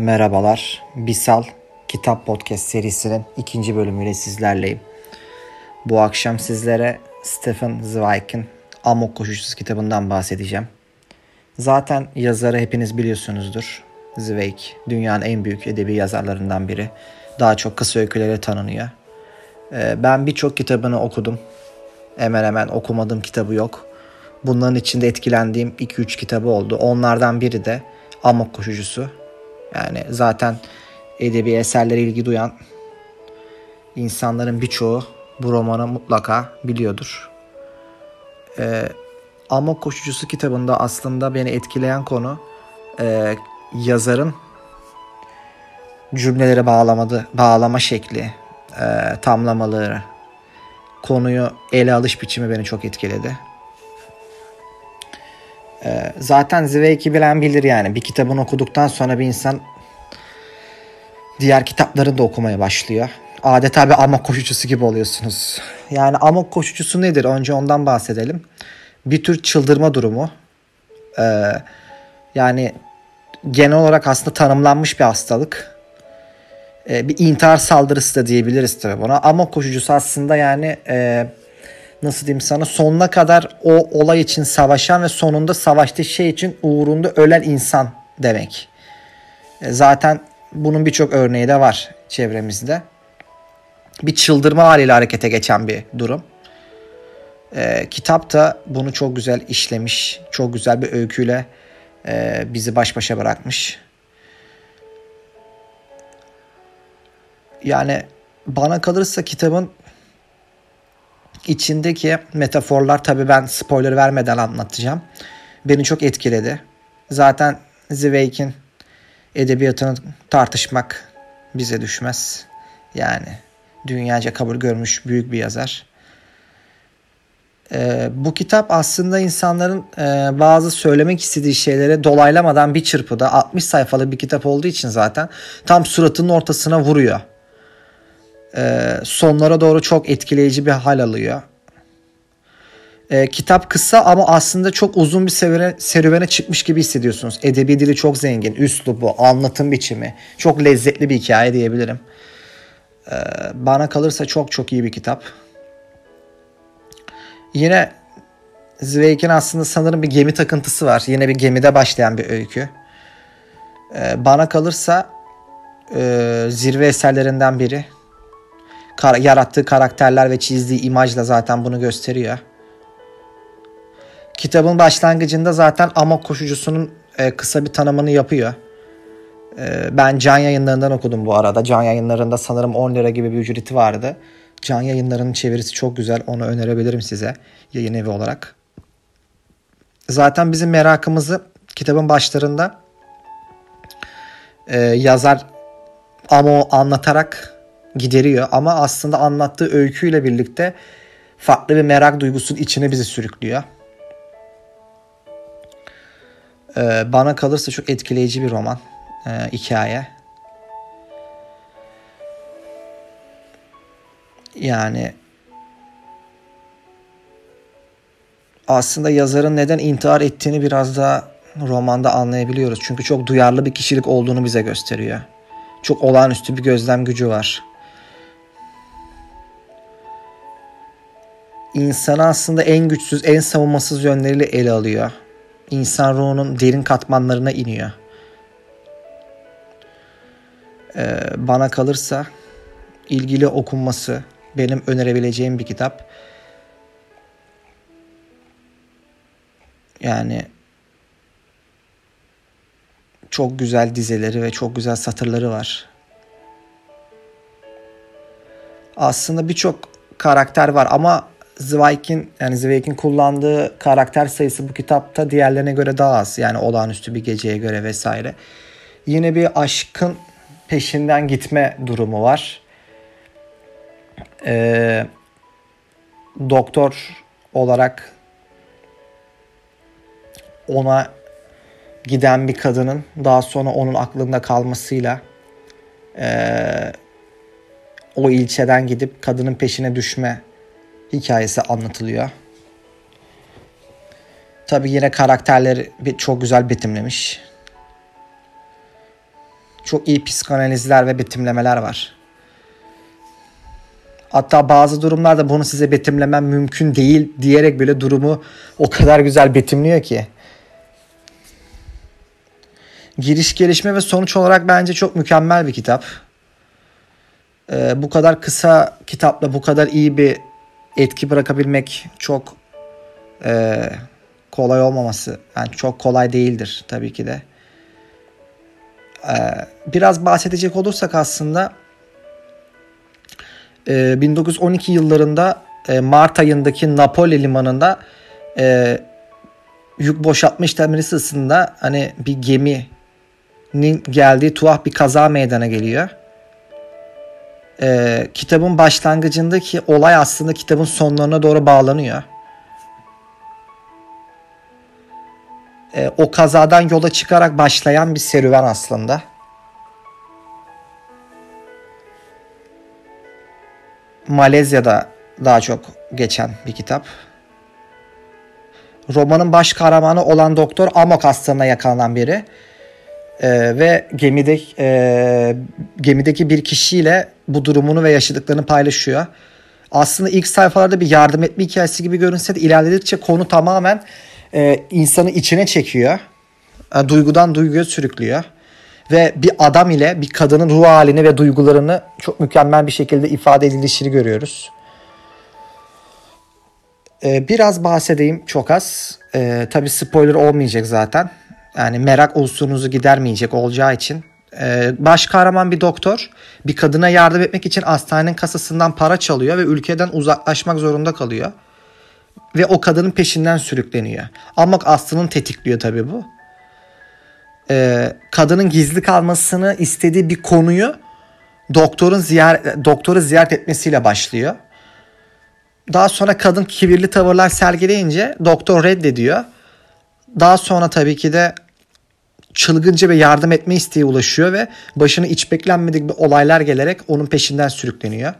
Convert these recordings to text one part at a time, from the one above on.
Merhabalar. Bisal Kitap Podcast serisinin ikinci bölümüyle sizlerleyim. Bu akşam sizlere Stephen Zweig'in Amok Koşucusu kitabından bahsedeceğim. Zaten yazarı hepiniz biliyorsunuzdur. Zweig dünyanın en büyük edebi yazarlarından biri. Daha çok kısa öyküleri tanınıyor. Ee, ben birçok kitabını okudum. Hemen hemen okumadığım kitabı yok. Bunların içinde etkilendiğim 2-3 kitabı oldu. Onlardan biri de Amok Koşucusu. Yani zaten edebi eserlere ilgi duyan insanların birçoğu bu romanı mutlaka biliyordur. Ee, Amok Koşucusu kitabında aslında beni etkileyen konu e, yazarın cümleleri bağlamadı, bağlama şekli, e, tamlamaları, konuyu ele alış biçimi beni çok etkiledi. E, zaten Zweig'i bilen bilir yani. Bir kitabını okuduktan sonra bir insan diğer kitapları da okumaya başlıyor. Adeta bir amok koşucusu gibi oluyorsunuz. Yani amok koşucusu nedir? Önce ondan bahsedelim. Bir tür çıldırma durumu. Ee, yani genel olarak aslında tanımlanmış bir hastalık. Ee, bir intihar saldırısı da diyebiliriz tabii buna. Amok koşucusu aslında yani e, nasıl diyeyim sana sonuna kadar o olay için savaşan ve sonunda savaştığı şey için uğrunda ölen insan demek. E, zaten bunun birçok örneği de var çevremizde. Bir çıldırma haliyle harekete geçen bir durum. E, kitap da bunu çok güzel işlemiş. Çok güzel bir öyküyle e, bizi baş başa bırakmış. Yani bana kalırsa kitabın içindeki metaforlar tabii ben spoiler vermeden anlatacağım. Beni çok etkiledi. Zaten Zweig'in edebiyatını tartışmak bize düşmez. Yani dünyaca kabul görmüş büyük bir yazar. Ee, bu kitap aslında insanların e, bazı söylemek istediği şeylere dolaylamadan bir çırpıda 60 sayfalık bir kitap olduğu için zaten tam suratının ortasına vuruyor. Ee, sonlara doğru çok etkileyici bir hal alıyor. Ee, kitap kısa ama aslında çok uzun bir serüvene, serüvene çıkmış gibi hissediyorsunuz. Edebi dili çok zengin, üslubu, anlatım biçimi. Çok lezzetli bir hikaye diyebilirim. Ee, bana kalırsa çok çok iyi bir kitap. Yine Zweig'in aslında sanırım bir gemi takıntısı var. Yine bir gemide başlayan bir öykü. Ee, bana kalırsa e, zirve eserlerinden biri. Kar- yarattığı karakterler ve çizdiği imajla zaten bunu gösteriyor. Kitabın başlangıcında zaten Amok koşucusunun e, kısa bir tanımını yapıyor. E, ben Can Yayınları'ndan okudum bu arada. Can Yayınları'nda sanırım 10 lira gibi bir ücreti vardı. Can Yayınları'nın çevirisi çok güzel. Onu önerebilirim size yayın evi olarak. Zaten bizim merakımızı kitabın başlarında e, yazar Amo anlatarak gideriyor. Ama aslında anlattığı öyküyle birlikte farklı bir merak duygusunun içine bizi sürüklüyor. Ee, bana kalırsa çok etkileyici bir roman, e, hikaye. Yani aslında yazarın neden intihar ettiğini biraz daha romanda anlayabiliyoruz. Çünkü çok duyarlı bir kişilik olduğunu bize gösteriyor. Çok olağanüstü bir gözlem gücü var. İnsanı aslında en güçsüz, en savunmasız yönleriyle ele alıyor insan ruhunun derin katmanlarına iniyor. Ee, bana kalırsa ilgili okunması benim önerebileceğim bir kitap. Yani çok güzel dizeleri ve çok güzel satırları var. Aslında birçok karakter var ama Zweig'in yani Zweig'in kullandığı karakter sayısı bu kitapta diğerlerine göre daha az. Yani olağanüstü bir geceye göre vesaire. Yine bir aşkın peşinden gitme durumu var. Ee, doktor olarak ona giden bir kadının daha sonra onun aklında kalmasıyla e, o ilçeden gidip kadının peşine düşme hikayesi anlatılıyor. Tabi yine karakterleri çok güzel betimlemiş. Çok iyi psikanalizler ve betimlemeler var. Hatta bazı durumlarda bunu size betimlemem mümkün değil diyerek bile durumu o kadar güzel betimliyor ki. Giriş gelişme ve sonuç olarak bence çok mükemmel bir kitap. Ee, bu kadar kısa kitapla bu kadar iyi bir etki bırakabilmek çok e, kolay olmaması. Yani çok kolay değildir tabii ki de. Ee, biraz bahsedecek olursak aslında 1912 ee, yıllarında e, Mart ayındaki Napoli limanında e, yük boşaltma işlemleri sırasında hani bir geminin geldiği tuhaf bir kaza meydana geliyor. E, kitabın başlangıcındaki olay aslında kitabın sonlarına doğru bağlanıyor. E, o kazadan yola çıkarak başlayan bir serüven aslında. Malezya'da daha çok geçen bir kitap. Romanın baş kahramanı olan doktor amok hastalığına yakalanan biri. Ee, ve gemide, e, gemideki bir kişiyle bu durumunu ve yaşadıklarını paylaşıyor. Aslında ilk sayfalarda bir yardım etme hikayesi gibi görünse de ilerledikçe konu tamamen e, insanı içine çekiyor. E, duygudan duyguya sürüklüyor ve bir adam ile bir kadının ruh halini ve duygularını çok mükemmel bir şekilde ifade edilişini görüyoruz. Ee, biraz bahsedeyim çok az. Ee, tabii spoiler olmayacak zaten. Yani merak unsurunuzu gidermeyecek olacağı için. Ee, baş kahraman bir doktor bir kadına yardım etmek için hastanenin kasasından para çalıyor ve ülkeden uzaklaşmak zorunda kalıyor. Ve o kadının peşinden sürükleniyor. Ama aslının tetikliyor tabii bu e, kadının gizli kalmasını istediği bir konuyu doktorun ziyaret doktoru ziyaret etmesiyle başlıyor. Daha sonra kadın kibirli tavırlar sergileyince doktor reddediyor. Daha sonra tabii ki de çılgınca ve yardım etme isteği ulaşıyor ve başına hiç beklenmedik bir olaylar gelerek onun peşinden sürükleniyor.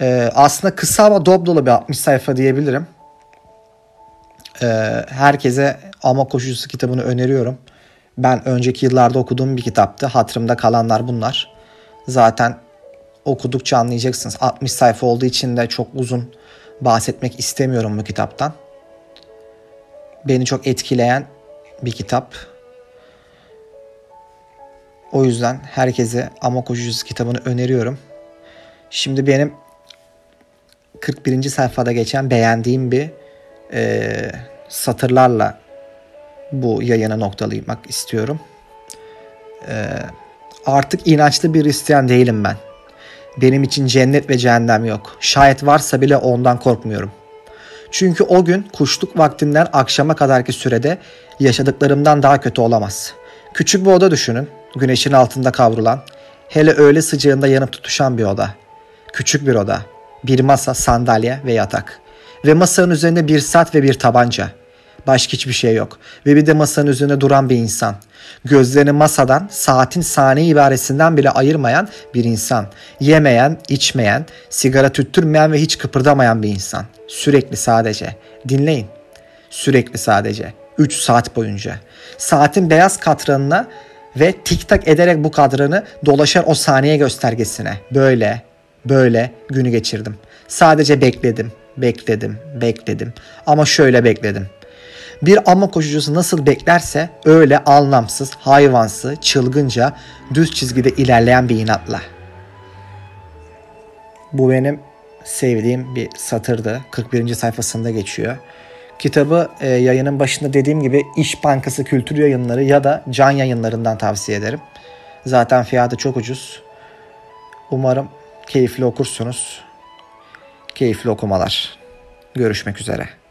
Ee, aslında kısa ama dop dolu bir 60 sayfa diyebilirim. Ee, herkese Ama Koşucusu kitabını öneriyorum. Ben önceki yıllarda okuduğum bir kitaptı. Hatırımda kalanlar bunlar. Zaten okudukça anlayacaksınız. 60 sayfa olduğu için de çok uzun bahsetmek istemiyorum bu kitaptan. Beni çok etkileyen bir kitap. O yüzden herkese Ama Koşucusu kitabını öneriyorum. Şimdi benim 41. sayfada geçen beğendiğim bir e, satırlarla bu yayına noktalaymak istiyorum. E, artık inançlı bir Hristiyan değilim ben. Benim için cennet ve cehennem yok. Şayet varsa bile ondan korkmuyorum. Çünkü o gün kuşluk vaktinden akşama kadarki sürede yaşadıklarımdan daha kötü olamaz. Küçük bir oda düşünün. Güneşin altında kavrulan, hele öğle sıcağında yanıp tutuşan bir oda. Küçük bir oda. Bir masa, sandalye ve yatak. Ve masanın üzerinde bir saat ve bir tabanca. Başka hiçbir şey yok. Ve bir de masanın üzerinde duran bir insan. Gözlerini masadan, saatin saniye ibaresinden bile ayırmayan bir insan. Yemeyen, içmeyen, sigara tüttürmeyen ve hiç kıpırdamayan bir insan. Sürekli sadece. Dinleyin. Sürekli sadece. 3 saat boyunca. Saatin beyaz katranına ve tik tak ederek bu kadranı dolaşan o saniye göstergesine. Böyle, böyle günü geçirdim. Sadece bekledim bekledim, bekledim. Ama şöyle bekledim. Bir ama koşucusu nasıl beklerse öyle anlamsız, hayvansı, çılgınca düz çizgide ilerleyen bir inatla. Bu benim sevdiğim bir satırdı. 41. sayfasında geçiyor. Kitabı e, yayının başında dediğim gibi İş Bankası Kültür Yayınları ya da Can Yayınlarından tavsiye ederim. Zaten fiyatı çok ucuz. Umarım keyifli okursunuz. Keyifli okumalar. Görüşmek üzere.